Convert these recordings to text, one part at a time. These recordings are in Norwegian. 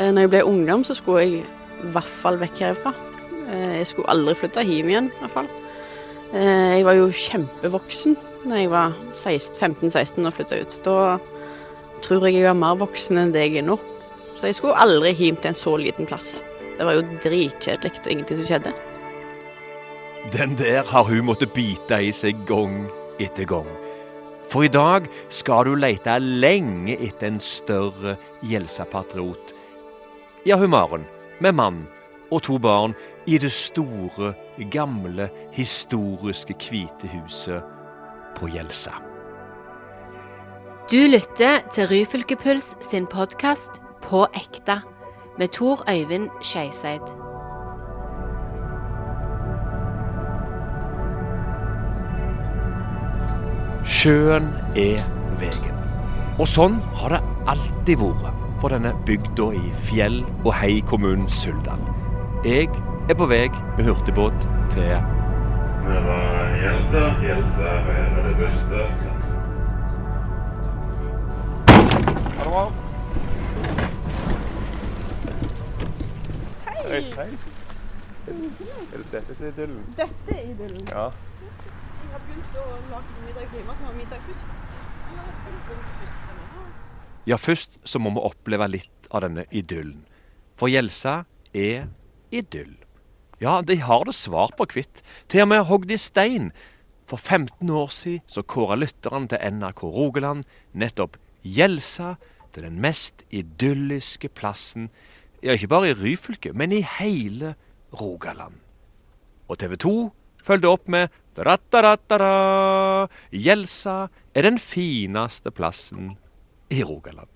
Eh, når jeg ble ungdom, så skulle jeg i hvert fall vekk herfra. Eh, jeg skulle aldri flytte hjem igjen, i hvert fall. Eh, jeg var jo kjempevoksen når jeg var 15-16 og flytta ut. Da tror jeg jeg var mer voksen enn det jeg er nå. Så jeg skulle aldri hjem til en så liten plass. Det var jo dritkjedelig og ingenting som skjedde. Den der har hun måttet bite i seg gang etter gang. For i dag skal du lete lenge etter en større Jelsa-patriot. Ja, hun Maren, med mann og to barn i det store, gamle, historiske hvite huset på Gjelsa. Du lytter til Ryfylkepuls sin podkast På ekte med Tor Øyvind Skeiseid. Sjøen er veien. Og sånn har det alltid vært for denne bygda i Fjell og Hei kommunen Suldal. Jeg er på vei med hurtigbåt til Det var Jelsa. Jelsa er det beste. Hei. Hei. Er det dette som er idyllen? Dette er idyllen. Ja. Jeg har begynt å lage middag hjemme, så vi har middag først. Eller skal du begynne først? Ja, først så må vi oppleve litt av denne idyllen. For Gjelsa er idyll. Ja, de har det svart på hvitt. Til og med hogd i stein. For 15 år siden så kåra lytterne til NRK Rogaland nettopp Gjelsa til den mest idylliske plassen, ja, ikke bare i Ryfylke, men i hele Rogaland. Og TV 2 fulgte opp med da-da-da-da-da. Er den fineste plassen i Rogaland.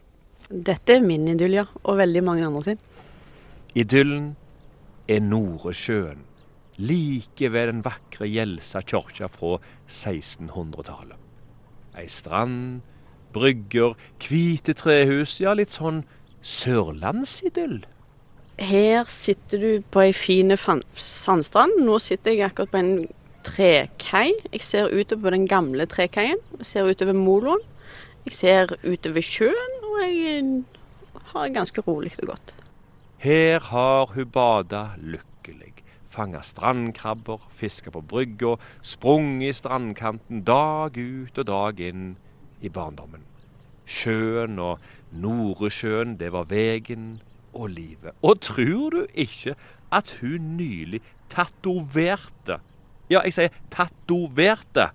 Dette er min idyll, ja. Og veldig mange andre sin. Idyllen er Noresjøen, like ved den vakre Gjelsa kirke fra 1600-tallet. Ei strand, brygger, hvite trehus, ja, litt sånn sørlandsidyll. Her sitter du på ei fin sandstrand. Nå sitter jeg akkurat på en trekai. Jeg ser utover på den gamle trekaien. Jeg ser utover moloen. Jeg ser utover sjøen, og jeg har det ganske rolig og godt. Her har hun bada lykkelig, fanga strandkrabber, fiska på brygga, sprunget i strandkanten dag ut og dag inn i barndommen. Sjøen og Noresjøen, det var vegen og livet. Og tror du ikke at hun nylig tatoverte Ja, jeg sier tatoverte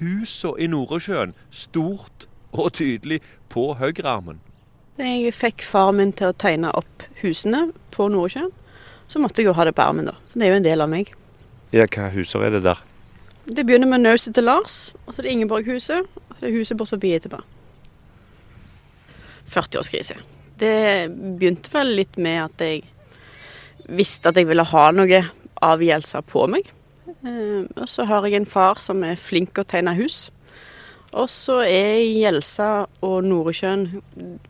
husa i Noresjøen stort og tydelig på høyrearmen. Jeg fikk faren min til å tegne opp husene på Nordsjøen. Så måtte jeg jo ha det på armen, da. For det er jo en del av meg. Ja, hva huser er det der? Det begynner med Nauset til Lars, og så er det Ingeborghuset, og det er huset bort forbi etterpå. 40-årskrise. Det begynte vel litt med at jeg visste at jeg ville ha noe avgjelser på meg. Eh, og så har jeg en far som er flink til å tegne hus. Og så er Gjelsa og Noresjøen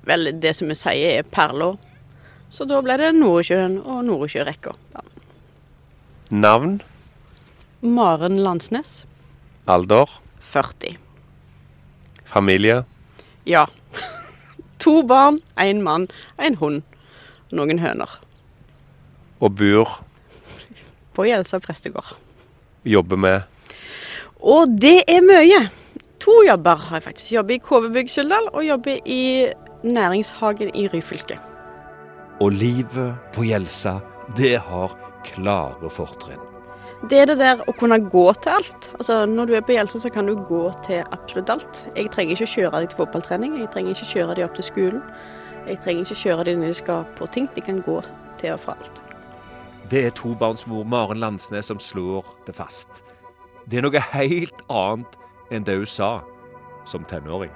vel det som vi sier er perler. Så da ble det Noresjøen og Noresjørekka. Ja. Navn? Maren Landsnes, Alder? 40. Familie? Ja. To barn, én mann, en hund. Noen høner. Og bor? På Gjelsa prestegård. Jobber med? Og det er mye. To jobber har jeg faktisk. Jobber i KV Bygg Suldal og jobber i næringshagen i Ryfylke. Og livet på Gjelsa, det har klare fortrinn. Det er det der å kunne gå til alt. Altså, Når du er på Gjelsa, så kan du gå til absolutt alt. Jeg trenger ikke kjøre dem til fotballtrening, jeg trenger ikke kjøre dem opp til skolen. Jeg trenger ikke kjøre dem når de skal på ting. De kan gå til og fra alt. Det er tobarnsmor Maren Landsnes som slår det fast. Det er noe helt annet enn det hun sa som tenåring.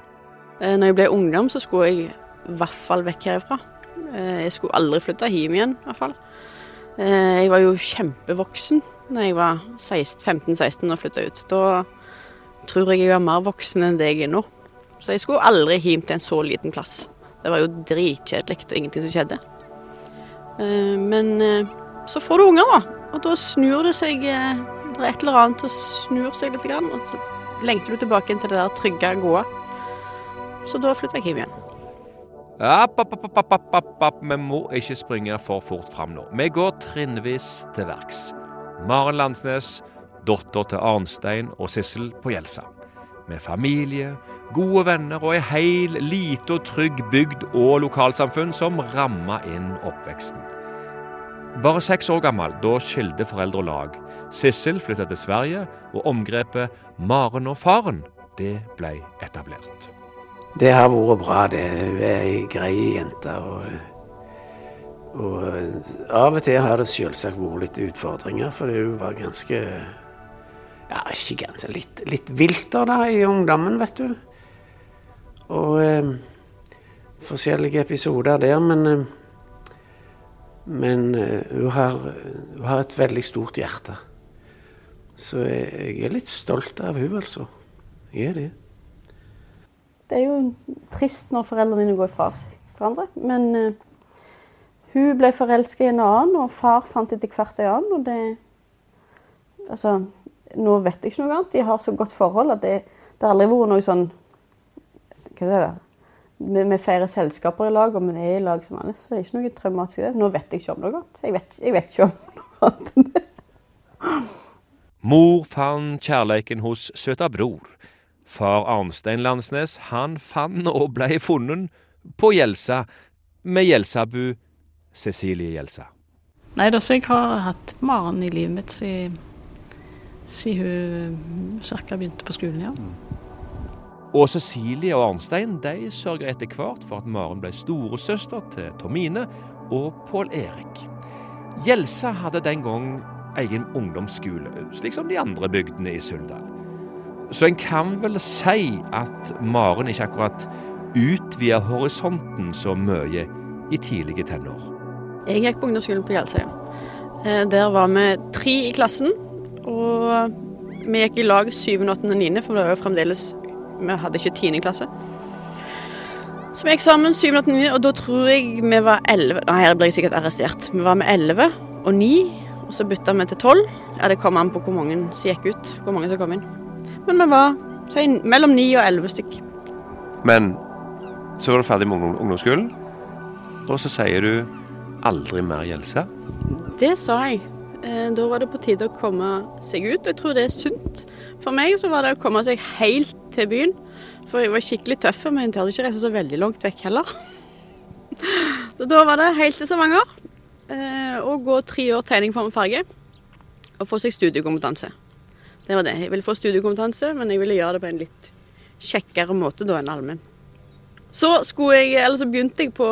Eh, Når jeg ble ungdom, så skulle jeg i hvert fall vekk herfra. Eh, Jeg skulle aldri flytte hjem igjen, i hvert fall. Eh, Jeg var jo kjempevoksen når jeg var 15-16 og flytta ut. Da tror jeg jeg var mer voksen enn det jeg er nå. Så jeg skulle aldri hjem til en så liten plass. Det var jo dritkjedelig og ingenting som skjedde. Men så får du unger, da. Og da snur det seg Det er et eller annet som snur seg litt, og så lengter du tilbake til det der trygge, gode. Så da flytter jeg hjem igjen. App, app, app. Vi må ikke springe for fort fram nå. Vi går trinnvis til verks. Maren Landsnes, datter til Arnstein og Sissel på Gjelsa. Med familie, gode venner og ei heil, lite og trygg bygd og lokalsamfunn som rammer inn oppveksten. Bare seks år gammel, da skilte foreldre lag. Sissel flytta til Sverige, og omgrepet 'Maren og faren' det ble etablert. Det har vært bra, det. Hun er ei grei jente. Og, og av og til har det selvsagt vært litt utfordringer, for hun var ganske Ja, ikke ganske Litt, litt vilter da i ungdommen, vet du. Og eh, forskjellige episoder der, men eh, Men eh, hun, har, hun har et veldig stort hjerte. Så jeg, er litt stolt av hun, altså. Jeg er det. Det er jo trist når foreldrene dine går fra hverandre. Men uh, hun ble forelska i en annen, og far fant etter hvert en annen. Og det Altså, nå vet jeg ikke noe annet. De har så godt forhold at det, det har aldri vært noe sånn Hva er det? Vi, vi feirer selskaper i lag, og vi er i lag som alle. Så det er ikke noe traumatisk i det. Nå vet jeg ikke om noe annet. Jeg vet, jeg vet ikke om noe annet. Mor fant kjærleiken hos søta bror. Far Arnstein Landsnes han fant og ble funnet på Gjelsa med Gjelsabu Cecilie Gjelsa. Nei, da, så jeg har hatt Maren i livet mitt siden, hun ca. begynte på skolen, ja. Og Cecilie og Arnstein de sørga etter hvert for at Maren ble storesøster til Tomine og Pål Erik. Gjelsa hadde den gang egen ungdomsskole, slik som de andre bygdene i Suldal. Så en kan vel si at Maren ikke akkurat utvida horisonten så mye i tidlige tenår. Jeg gikk på ungdomsskolen på Gjeldsøya. Eh, Der var vi tre i klassen, og vi gikk i lag 7., 8., 9., for det var jo fremdeles Vi hadde ikke 10. klasse. Så vi gikk sammen 789, og da tror jeg vi var 11 Nei, her ble jeg sikkert arrestert. Vi var med 11 og 9, og så bytta vi til 12. Ja, det kom an på hvor mange som gikk ut, hvor mange som kom inn. Men vi var si, mellom 9 og 11 stykk. Men så var du ferdig med ungdomsskolen, og så sier du aldri mer Gjelse? Det sa jeg. Eh, Da var det på tide å komme seg ut. og Jeg tror det er sunt. For meg så var det å komme seg helt til byen. For jeg var skikkelig tøff, men jeg tør ikke reise så veldig langt vekk heller. Så da var det helt til Stavanger. eh, Og gå tre år tegning, form og farge. Og få seg studiekompetanse. Det var det. Jeg ville få studiekompetanse, men jeg ville gjøre det på en litt kjekkere måte da enn allmenn. Så, jeg, så begynte jeg på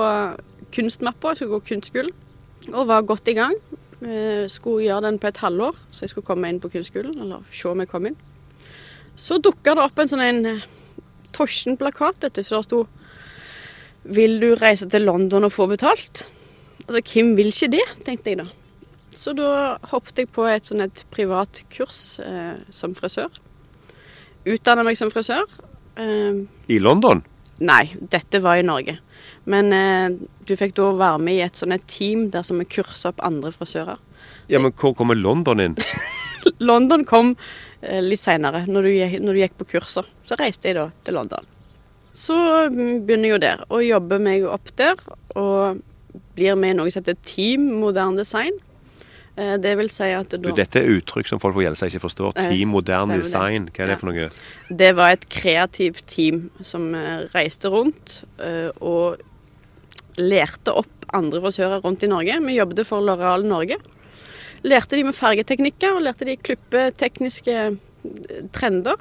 kunstmappa, jeg skulle gå kunstskolen, og var godt i gang. Jeg skulle gjøre den på et halvår, så jeg skulle komme inn på kunstskolen, eller se om jeg kom inn. Så dukka det opp en sånn en eh, Torsten-plakat, vet du, så det sto 'Vil du reise til London og få betalt?' Altså, hvem vil ikke det, tenkte jeg da. Så da hoppet jeg på et sånn et privat kurs eh, som frisør. Utdanna meg som frisør. Eh, I London? Nei, dette var i Norge. Men eh, du fikk da være med i et sånn et team der som vi kursa opp andre frisører. Ja, men hvor kommer London inn? London kom eh, litt seinere, når, når du gikk på kurser. Så reiste jeg da til London. Så mm, begynner jeg jo der, og jobber meg opp der. Og blir med i noe som heter Team Moderne Design. Eh, det vil si at Du, dette er uttrykk som folk på Gjelsa ikke forstår. Eh, Team Moderne. Design. Hva er det Ja. for noe? Det var et kreativt team som reiste rundt og lærte opp andre frisører rundt i Norge. Vi jobbet for L'Oreal Norge. Lærte de med fargeteknikker og lærte de klippetekniske eh, trender.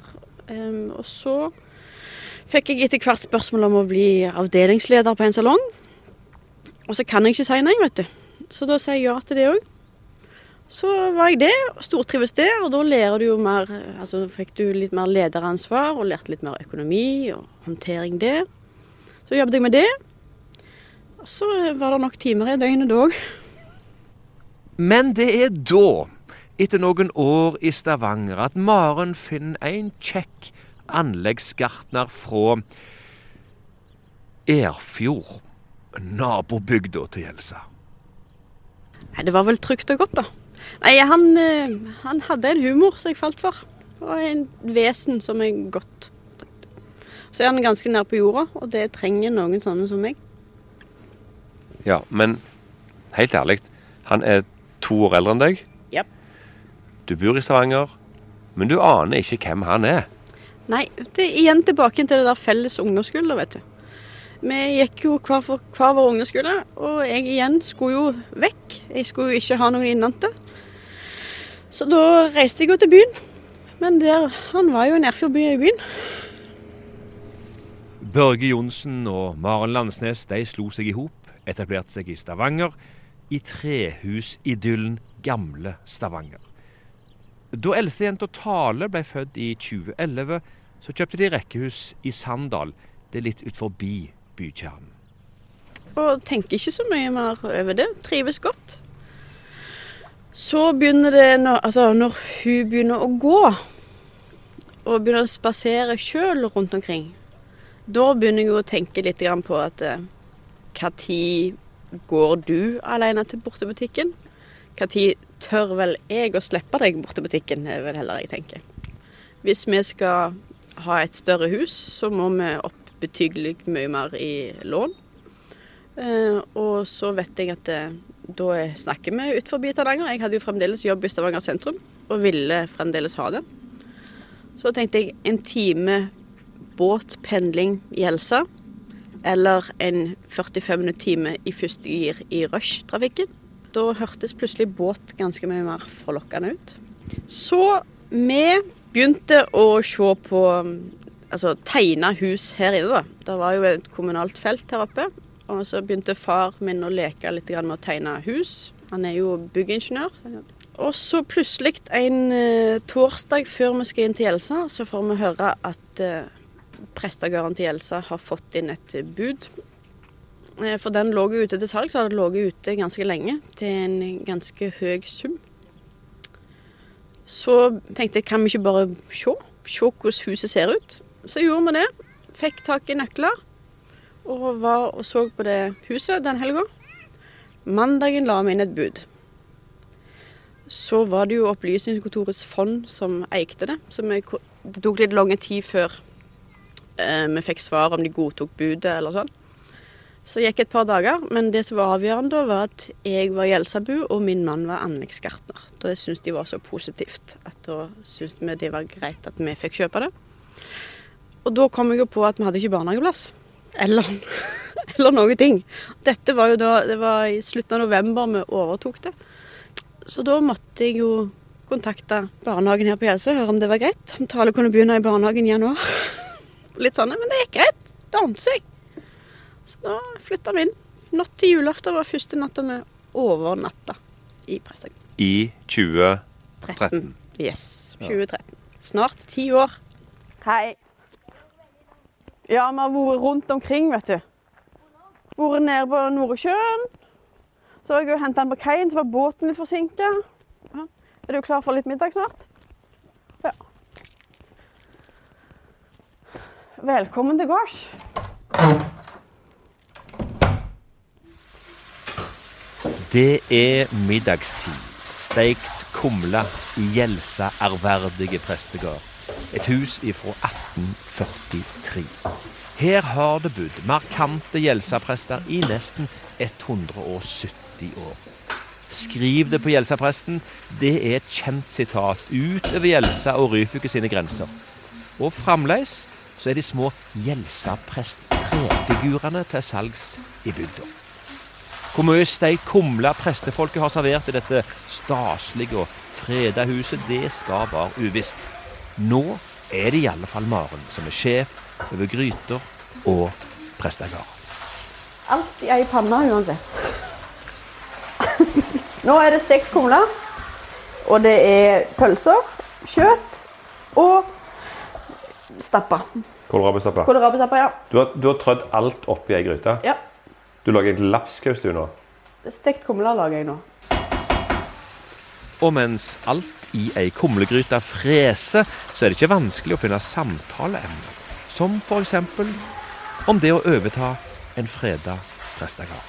Og så fikk jeg etter hvert spørsmål om å bli avdelingsleder på en salong. Og så kan jeg ikke si nei, vet du. Så da sier jeg ja til det òg. Så var jeg det, og stortrives det, og da lærer du jo mer eh, Altså fikk du litt mer lederansvar og lærte litt mer økonomi og håndtering der. Så jobbet jeg med det. Og så var det nok timer i døgnet da òg. Men det er da, etter noen år i Stavanger, at Maren finner en kjekk anleggsgartner fra Erfjord, nabobygda til Gjelsa. Nei, det var vel trygt og godt, da. Nei, han, eh, han hadde en humor som jeg falt for. Og en vesen som er godt. Så er han ganske nær på jorda, og det trenger noen sånne som meg. Ja, men helt ærlig, han er to år eldre enn deg. Yep. Du bor i Stavanger, men du aner ikke hvem han er. Nei, det er igjen tilbake til det der felles ungdomsskolen, vet du. Vi gikk jo hver for hver vår ungdomsskole, og jeg igjen skulle jo vekk. Jeg skulle jo ikke ha noen innante. Så da reiste jeg jo til byen. Men der, han var jo nær forbi i byen. Børge Johnsen og Maren Landsnes de slo seg i hop, etablerte seg i Stavanger, i trehusidyllen Gamle Stavanger. Da eldstejenta Tale ble født i 2011, så kjøpte de rekkehus i Sandal, det er litt ut forbi bykjernen. Og tenker ikke så mye mer over det. Trives godt. Så begynner det når, altså når hun begynner å gå, og begynner å spasere sjøl rundt omkring, da begynner jeg å tenke litt på at når går du alene til bortebutikken? Når tør vel jeg å slippe deg bort til butikken, er vel heller jeg tenker. Hvis vi skal ha et større hus, så må vi opp betydelig mye mer i lån. Eh, og så vet jeg at eh, da snakker vi ut forbi Tananger. Jeg hadde jo fremdeles jobb i Stavanger sentrum, og ville fremdeles ha det. Så tenkte jeg en time båtpendling i Elsa, eller en 45 minutter time i første gir i rush-trafikken. Da hørtes plutselig båt ganske mye mer forlokkende ut. Så vi begynte å se på Altså tegne hus her inne, da. Det var jo et kommunalt felt her oppe. Og så begynte far min å leke litt med å tegne hus. Han er jo byggingeniør. Og så plutselig en eh, torsdag før vi skal inn til Gjelsa, så får vi høre at eh, Elsa har fått inn et bud. Eh, for den lå ute til salg, så hadde den ligget ute ganske lenge, til en ganske høy sum. Så tenkte jeg, kan vi ikke bare se? Se hvordan huset ser ut? Så gjorde vi det. Fikk tak i nøkler og var og så på det huset den helga. Mandagen la vi inn et bud. Så var det jo Opplysningskontorets fond som eikte det. Så det tok litt lang tid før vi fikk svar om de godtok budet eller sånn. Så det gikk et par dager, men det som var avgjørende da, var at jeg var Gjelsabu og min mann var anleggsgartner. Da syntes de var så positivt at da syntes vi det var greit at vi fikk kjøpe det. Og da kom jeg jo på at vi hadde ikke barnehageplass. Eller, eller noen ting. Dette var jo da Det var i slutten av november vi overtok det. Så da måtte jeg jo kontakte barnehagen her på Gjelse og høre om det var greit. Om Tale kunne begynne i barnehagen i januar. Litt sånn, men det gikk greit. Det ordnet seg. Så da flytta vi inn. Natt til julaften var første natta vi overnatta i Presthagen. I 2013. Yes. 2013. Snart ti år. Hei. Ja, vi har vært rundt omkring, vet du. Vært nede på Nordsjøen. Så var jeg og henta den på kaien, så var båten litt forsinka. Er du klar for litt middag snart? Velkommen til gårds. Det er middagstid. Steikt kumle i Gjelsa ærverdige prestegård. Et hus ifra 1843. Her har det bodd markante Gjelsa-prester i nesten 170 år. Skriv det på Gjelsa-presten, det er et kjent sitat utover Gjelsa og Ryfylke sine grenser. Og fremdeles så er de små Gjelsa-prest-trefigurene til salgs i bygda. Hvor mye steikt kumle prestefolket har servert i dette staselige og freda huset, det skal være uvisst. Nå er det i alle fall Maren som er sjef over gryter og prestegard. Alt i ei panne uansett. Nå er det stekt kumle, og det er pølser, kjøtt og stappa. Kålrabistappa. Kålrabistappa, ja. Du, har- du har trødd alt oppi ei gryte. ja. Du lager egentlig lapskaus du nå. Stekt kumle lager jeg nå. Og mens alt i ei kumlegryte freser, så er det ikke vanskelig å finne samtaleemner. Som f.eks. om det å overta en freda prestegard.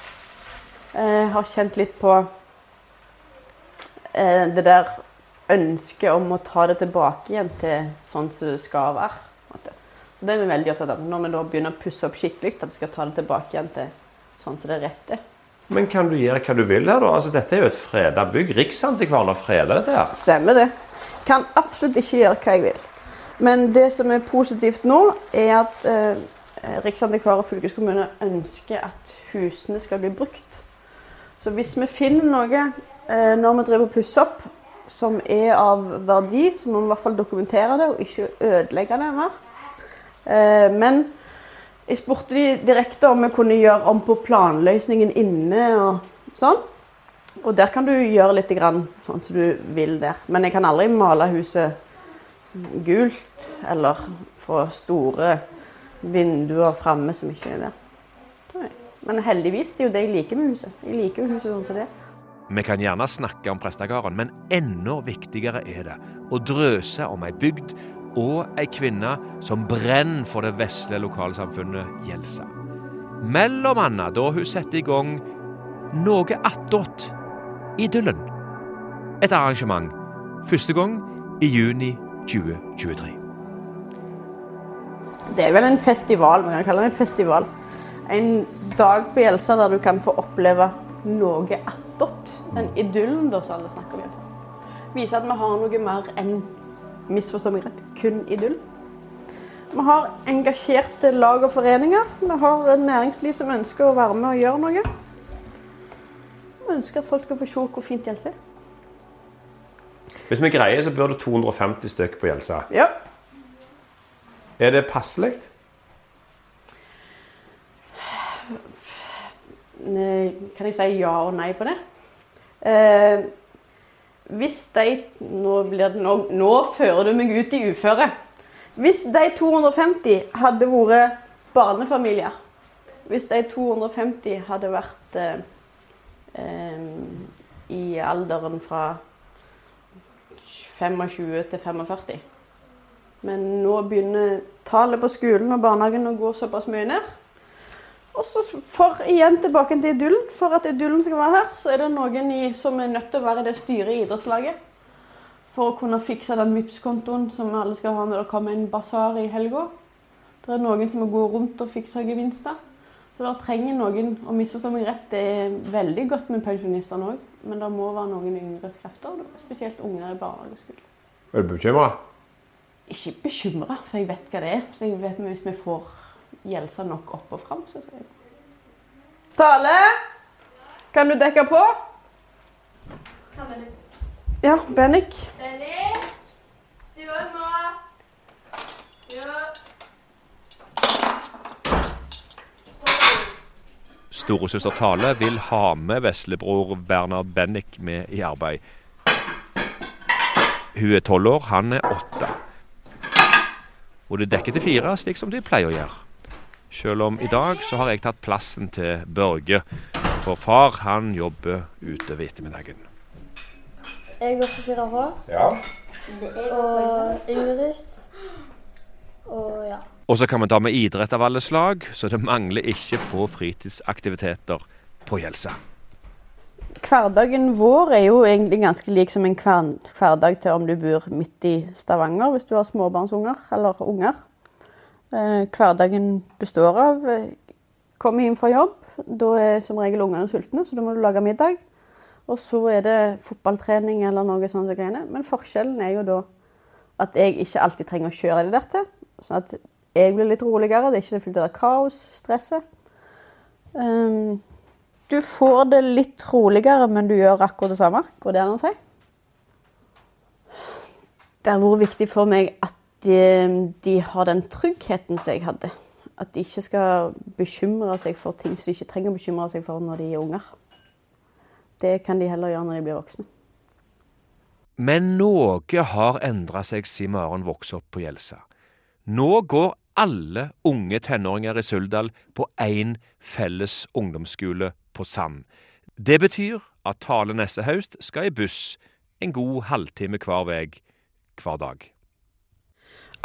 Jeg har kjent litt på eh, det der ønsket om å ta det tilbake igjen til sånn som det skal være. på en måte. Så Det er vi veldig opptatt av. Når vi da begynner å pusse opp skikkelig, at vi skal ta det tilbake igjen til sånn som det er rett er. Men kan du gjøre hva du vil her, da? Altså, dette er jo et freda bygg. Riksantikvaren har freda dette her. Stemmer det. Kan absolutt ikke gjøre hva jeg vil. Men det som er positivt nå, er at eh, Riksantikvar og fylkeskommune ønsker at husene skal bli brukt. Så hvis vi finner noe eh, når vi driver og pusser opp som er av verdi, så må vi i hvert fall dokumentere det og ikke ødelegge det mer. Eh, men jeg spurte de direkte om vi kunne gjøre om på planløsningen inne og sånn. Og der kan du gjøre litt grann sånn som du vil der. Men jeg kan aldri male huset gult eller få store vinduer framme som ikke er der. Men heldigvis, det er jo det jeg liker med huset. Jeg liker jo huset sånn som det er. Vi kan gjerne snakke om prestegarden, men enda viktigere er det å drøse om ei bygd og ei kvinne som brenner for det vesle lokalsamfunnet Gjelsa. Mellom annet da hun setter i gang Noe attåt Idyllen. Et arrangement første gang i juni 2023. Det er vel en festival, man kan kalle det en festival. En dag på Gjelsa der du kan få oppleve noe attåt. Den idyllen da, som alle snakker om. Vise at vi har noe mer enn, misforstå meg rett, kun idyll. Vi har engasjerte lag og foreninger. Vi har næringsliv som ønsker å være med og gjøre noe. Vi ønsker at folk skal få se hvor fint Gjelsa er. Hvis vi greier, så bør det 250 stykker på Gjelsa. Ja. Er det passelig? Kan jeg si ja og nei på det? Eh, hvis de nå, blir det, nå, nå fører du meg ut i uføre. Hvis de 250 hadde vært barnefamilier, hvis de 250 hadde vært eh, eh, i alderen fra 25 til 45 Men nå begynner tallet på skolen og barnehagen å gå såpass mye ned. Og så for igjen tilbake til idyllen. For at idyllen skal være her, så er det noen i, som er nødt til å være det styret i idrettslaget. For å kunne fikse den Vipps-kontoen som alle skal ha når det kommer en basar i helga. Det er noen som må gå rundt og fikse gevinster. Så det trenger noen, og misforstå meg rett, det er veldig godt med pensjonistene òg. Men det må være noen yngre krefter, spesielt unger i barnehage. Er du bekymra? Ikke bekymra, for jeg vet hva det er. Så jeg vet Hvis vi får Gjelsa nok opp og fram, så jeg Tale! Kan du dekke på? Ja, Bennik. Du òg må. Jo. Storesøster Tale vil ha med veslebror Bernhard Bennik med i arbeid. Hun er tolv år, han er åtte. Og det dekker til fire, slik som de pleier å gjøre. Selv om i dag så har jeg tatt plassen til Børge, for far han jobber utover ettermiddagen. Jeg går på 4H. Ja. Og Yngres. Og ja. Og så kan vi ta med idrett av alle slag, så det mangler ikke på fritidsaktiviteter på Gjelsa. Hverdagen vår er jo egentlig ganske lik som en hverdag til om du bor midt i Stavanger, hvis du har småbarnsunger eller unger. Eh, hverdagen består av eh, komme hjem fra jobb. Da er som regel ungene sultne, så da må du lage middag. Og så er det fotballtrening eller noe sånt. Men forskjellen er jo da at jeg ikke alltid trenger å kjøre det der til. Sånn at jeg blir litt roligere. Det er ikke det fullt av kaos, stresset. Um, du får det litt roligere, men du gjør akkurat det samme. Går det an å si? Det har vært viktig for meg at de, de har den tryggheten som jeg hadde. At de ikke skal bekymre seg for ting som de ikke trenger å bekymre seg for når de er unger. Det kan de heller gjøre når de blir voksne. Men noe har endra seg siden Maren vokste opp på Gjelsa. Nå går alle unge tenåringer i Suldal på én felles ungdomsskole på Sand. Det betyr at Tale neste høst skal i buss en god halvtime hver vei hver dag.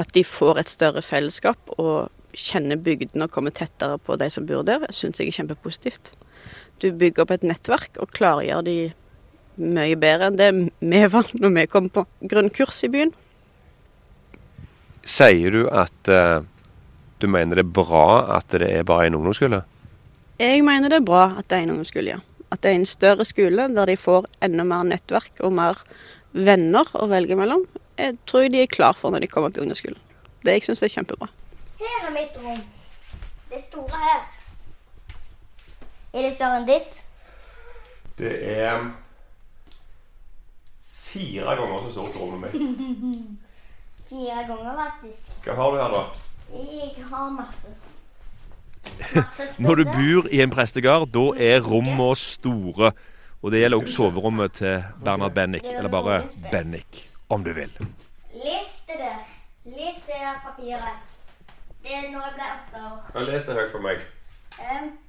At de får et større fellesskap og kjenner bygdene og kommer tettere på de som bor der, syns jeg er kjempepositivt. Du bygger opp et nettverk og klargjør de mye bedre enn det vi var når vi kom på grunnkurs i byen. Sier du at uh, du mener det er bra at det er bare en ungdomsskole? Jeg mener det er bra at det er en ungdomsskole, ja. At det er en større skole der de får enda mer nettverk og mer venner å velge mellom. Jeg tror de er klar for når de kommer på ungdomsskolen. Det jeg syns er kjempebra. Her er mitt rom. Det store her. Er det større enn ditt? Det er fire ganger så stort som rommet mitt. Fire ganger, faktisk. Hva har du her, da? Jeg har masse. Når du bor i en prestegard, da er rommene store. Og det gjelder også soverommet til Bernhard Bennik, eller bare Bennik, om du vil. Les det der. Les det der papiret. Det er når jeg ble åtte år. Les det høyt for meg.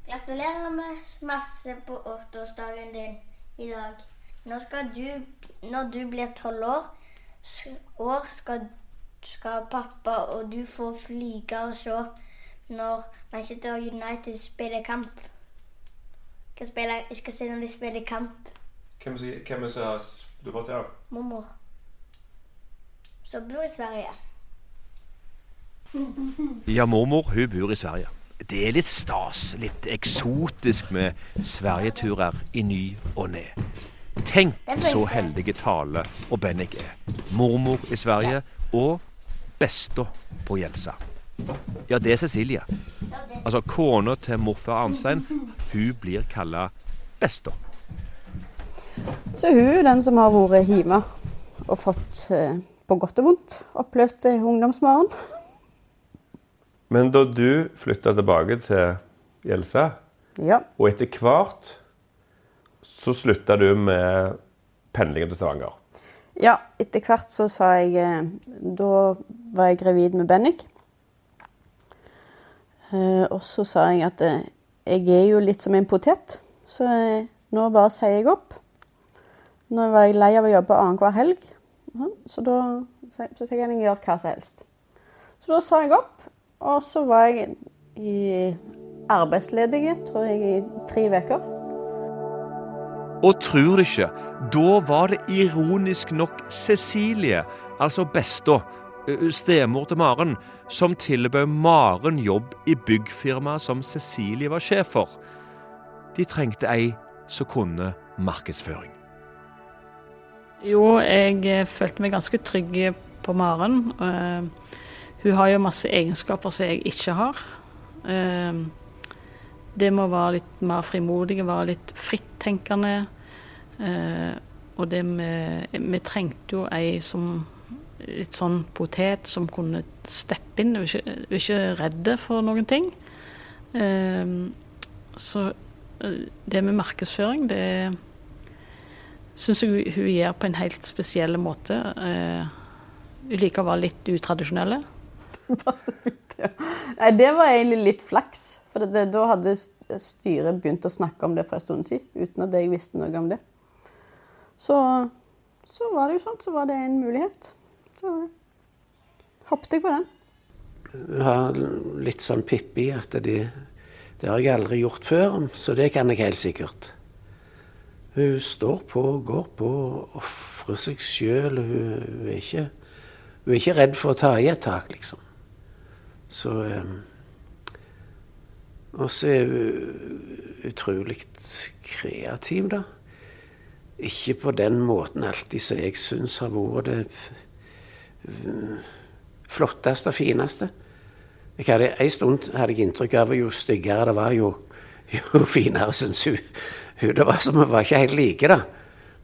Gratulerer med masse på åtteårsdagen din i dag. Nå skal du, når du blir tolv år, år skal, skal pappa og du få flyge og se når Manchester United spiller kamp. Jeg skal, spille, jeg skal se når de spiller kamp. Hvem er det som du har fått det av? Mormor. Som bor i Sverige. Ja, mormor hun bor i Sverige. Det er litt stas, litt eksotisk med Sverigeturer i ny og ne. Tenk så heldige Tale og Bennik er. Mormor i Sverige og besta på Jelsa. Ja, det er Cecilie. Altså kona til morfar Arnstein. Hun blir kalla besta. Så hun er den som har vært hjemme og fått, eh, på godt og vondt, opplevd i ungdomsmorgen. Men da du flytta tilbake til Gjelsa, Ja. og etter hvert så slutta du med pendlingen til Stavanger. Ja, etter hvert så sa jeg eh, Da var jeg gravid med Bennik. Eh, og så sa jeg at eh, jeg er jo litt som en potet, så eh, nå bare sier jeg opp. Nå var jeg lei av å jobbe annenhver helg, så da så så jeg jeg jeg gjør hva som helst. Så da sa jeg opp, og så var jeg i arbeidsledige, tror jeg, i tre uker. Og tror du ikke, da var det ironisk nok Cecilie, altså besta, stemor til Maren, som tilbød Maren jobb i byggfirmaet som Cecilie var sjef for. De trengte ei som kunne markedsføring. Jo, jeg eh, følte meg ganske trygg på Maren. Uh, hun har jo masse egenskaper som jeg ikke har. Uh, det med å være litt mer frimodig, være litt frittenkende. Uh, og det med Vi trengte jo ei som litt sånn potet som kunne steppe inn. Hun er ikke, er ikke redd for noen ting. Så det med markedsføring, det syns jeg hun- gjør på en helt spesiell måte. Eh, hun liker å være litt ja. Nei, det var egentlig litt flaks. For det, det, da hadde styret begynt å snakke om det for en stund siden, uten at jeg visste noe om det. Så, så var det jo sånn, så var det en mulighet. Så hoppet jeg på den. Hun har litt sånn Pippi at de, det har jeg aldri gjort før, så det kan jeg helt sikkert. Hun står på, går på, ofrer seg sjøl. Hun, hun, er ikke- hun er ikke redd for å ta i et tak, liksom. Så eh, Og så er hun utrolig kreativ, da. Ikke på den måten alltid som jeg syns har vært det flotteste og fineste. Jeg hadde, en stund hadde jeg inntrykk av at jo styggere det var, jo, jo finere syns hun, hun var. Så vi var ikke helt like, da.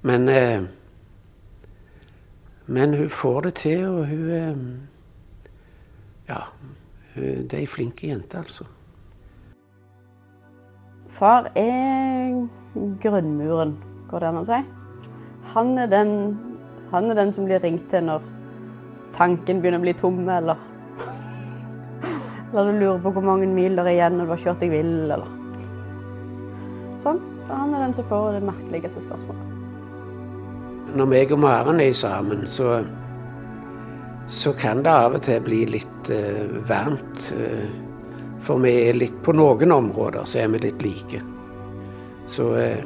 Men, eh, men hun får det til, og hun eh, Ja. Hun, det er ei flink jente, altså. Far er grunnmuren, går det an å si. Han er den, han er den som blir ringt til når tanken begynner å bli tom, eller Eller du lurer på hvor mange mil det er igjen når du har kjørt deg vill, eller Sånn. Så han er den som får det merkeligste spørsmålet. Når meg og Maren er sammen, så, så kan det av og til bli litt uh, varmt. Uh, for vi er litt På noen områder så er vi litt like. Så eh,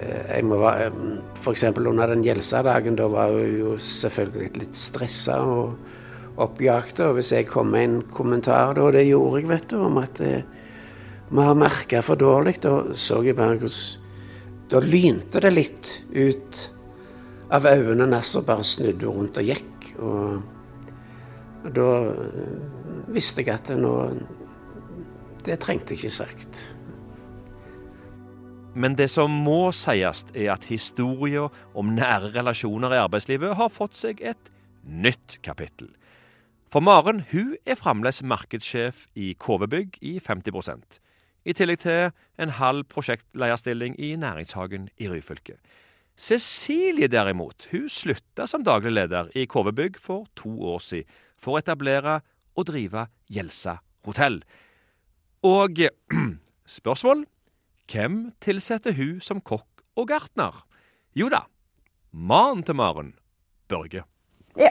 jeg må være F.eks. under den Gjelsa-dagen, da var hun jo selvfølgelig litt stressa og oppjagte. Og hvis jeg kom med en kommentar, og det gjorde jeg, vet du, om at, må har merka for dårlig. Da så jeg bare hvordan Da lynte det litt ut av øynene og bare snudde rundt og gikk. Og, og da eh, visste jeg at nå Det trengte jeg ikke sagt. Men det som må sies, er at historien om nære relasjoner i arbeidslivet har fått seg et nytt kapittel. For Maren hun er fremdeles markedssjef i KV-bygg i 50 i tillegg til en halv prosjektlederstilling i Næringshagen i Ryfylke. Cecilie derimot, hun slutta som daglig leder i KV-bygg for to år siden for å etablere og drive Gjelsa hotell. Og spørsmål? Hvem tilsetter hun som kokk og gartner? Jo da, mannen til Maren, Børge. Ja.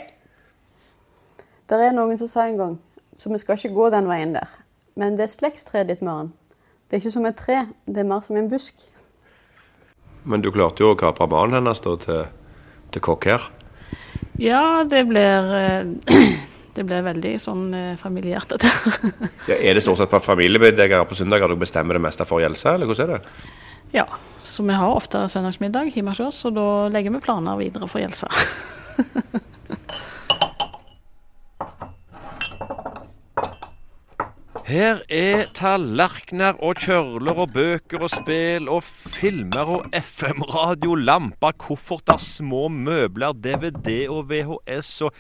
Det er noen som sa en gang, så vi skal ikke gå den veien der. Men det er slektstreet ditt, Maren. Det er ikke som et tre, det er mer som en busk. Men du klarte jo å kapre mannen hennes da til, til kokk her. Ja, det blir eh, Det blir veldig sånn eh, familiært, dette. Ja, er det stort sett på familiemiddager på søndager du bestemmer det meste for Gjelsa, eller hvordan er det? Ja, så vi har ofte søndagsmiddag hjemme hos oss, og da legger vi planer videre for Gjelsa. Her er tallerkener og kjørler og bøker og spill og filmer og FM-radio, lamper, kofferter, små møbler, DVD og VHS og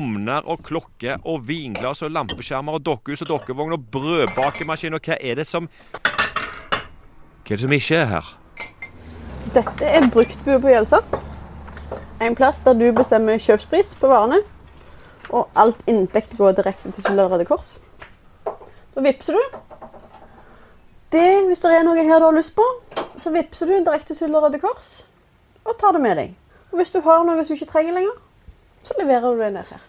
omner og klokke og vinglass og lampeskjermer og dokkehus og dokkevogn og brødbakemaskin og hva er det som Hva er det som ikke er her? Dette er bruktbua på Gjelsa. En plass der du bestemmer kjøpspris på varene. Og alt inntekt går direkte til Suldal Røde Kors. Da vippser du. Det, hvis det er noe her du har lyst på, så vippser du direkte til Røde Kors og tar det med deg. Og hvis du har noe som du ikke trenger lenger, så leverer du det ned her.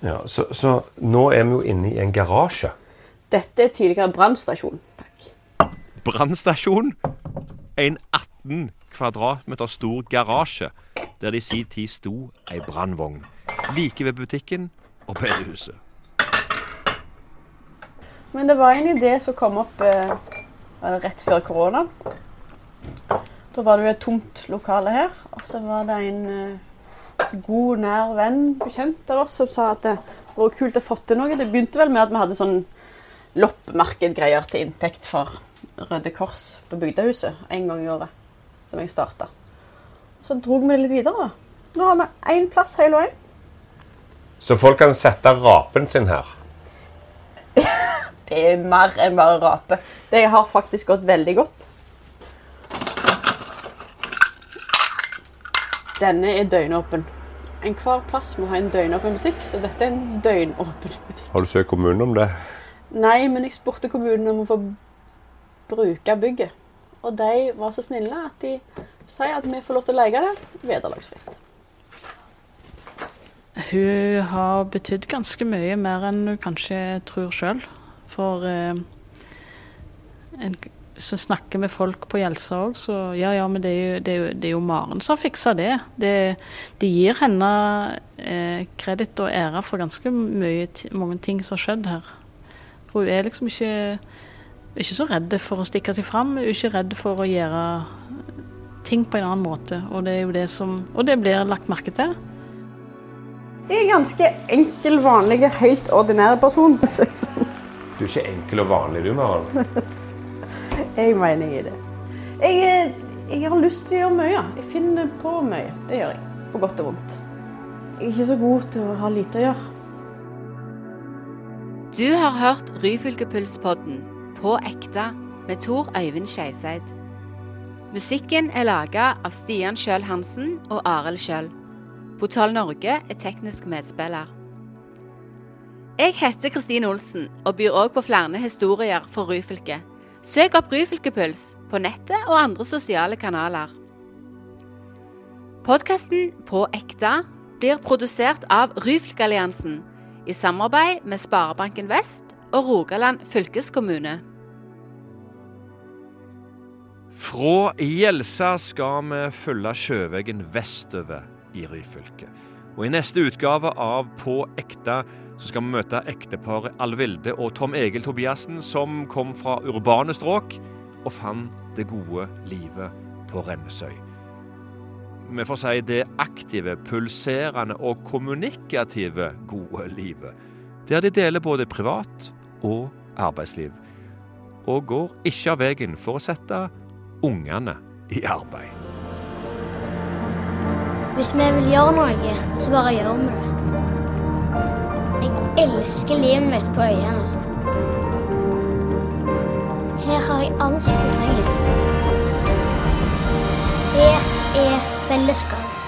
Ja, så, så nå er vi jo inne i en garasje. Dette er tidligere brannstasjon. Brannstasjon. En 18 kvadratmeter stor garasje der det i sin tid sto ei brannvogn. Like ved butikken og bedehuset. Men det var en idé som kom opp eh, rett før korona. Da var det jo et tomt lokale her, og så var det en eh, god, nær venn, bekjent av oss, som sa at det var kult å få til noe. Det begynte vel med at vi hadde sånn loppemarkedgreier til inntekt for Røde Kors på Bygdehuset en gang i året, som jeg starta. Så drog vi det litt videre. da. Nå har vi én plass hele veien. Så folk kan sette rapen sin her. Det er mer enn bare rape. Det har faktisk gått veldig godt. Denne er døgnåpen. Enhver plass må ha en døgnåpen butikk, så dette er en døgnåpen butikk. Har du søkt kommunen om det? Nei, men jeg spurte kommunen om å få bruke bygget. Og de var så snille at de sier at vi får lov til å leie det vederlagsfritt. Hun har betydd ganske mye mer enn hun kanskje tror sjøl. For eh, en, så snakker med folk på hjelsa òg, så ja ja, men det er jo, det er jo, det er jo Maren som har fiksa det. det. De gir henne eh, kreditt og ære for ganske mye, mange ting som har skjedd her. For hun er liksom ikke, ikke så redd for å stikke seg fram. Hun er ikke redd for å gjøre ting på en annen måte. Og det er jo det som Og det blir lagt merke til. Jeg er ganske enkel, vanlig, helt ordinær person. Du er ikke enkel og vanlig, du, Maren. Jeg mener jeg er det. Jeg, eh, jeg har lyst til å gjøre mye. Jeg finner på mye. Det gjør jeg. På godt og vondt. Jeg er ikke så god til å ha lite å gjøre. Du har hørt Ryfylkepulspodden på ekte med Tor Øyvind Skeiseid. Musikken er laga av Stian Sjøl Hansen og Arild Sjøl. Portal Norge er teknisk medspiller. Jeg heter Kristine Olsen og byr òg på flere historier for Ryfylke. Søk opp Ryfylkepuls på nettet og andre sosiale kanaler. Podkasten På ekte blir produsert av Ryfylkealliansen i samarbeid med Sparebanken Vest og Rogaland fylkeskommune. Fra Gjelsa skal vi følge sjøveien vestover i Ryfylke. Og I neste utgave av På ekte så skal vi møte ekteparet Alvilde og Tom Egil Tobiassen, som kom fra urbane strøk og fant det gode livet på Rennesøy. Vi får si det aktive, pulserende og kommunikative gode livet. Der de deler både privat og arbeidsliv. Og går ikke av veien for å sette ungene i arbeid. Hvis vi vil gjøre noe, så bare gjør vi det. Jeg elsker livet mitt på øyene. Her har jeg alt jeg trenger. Det er fellesskap.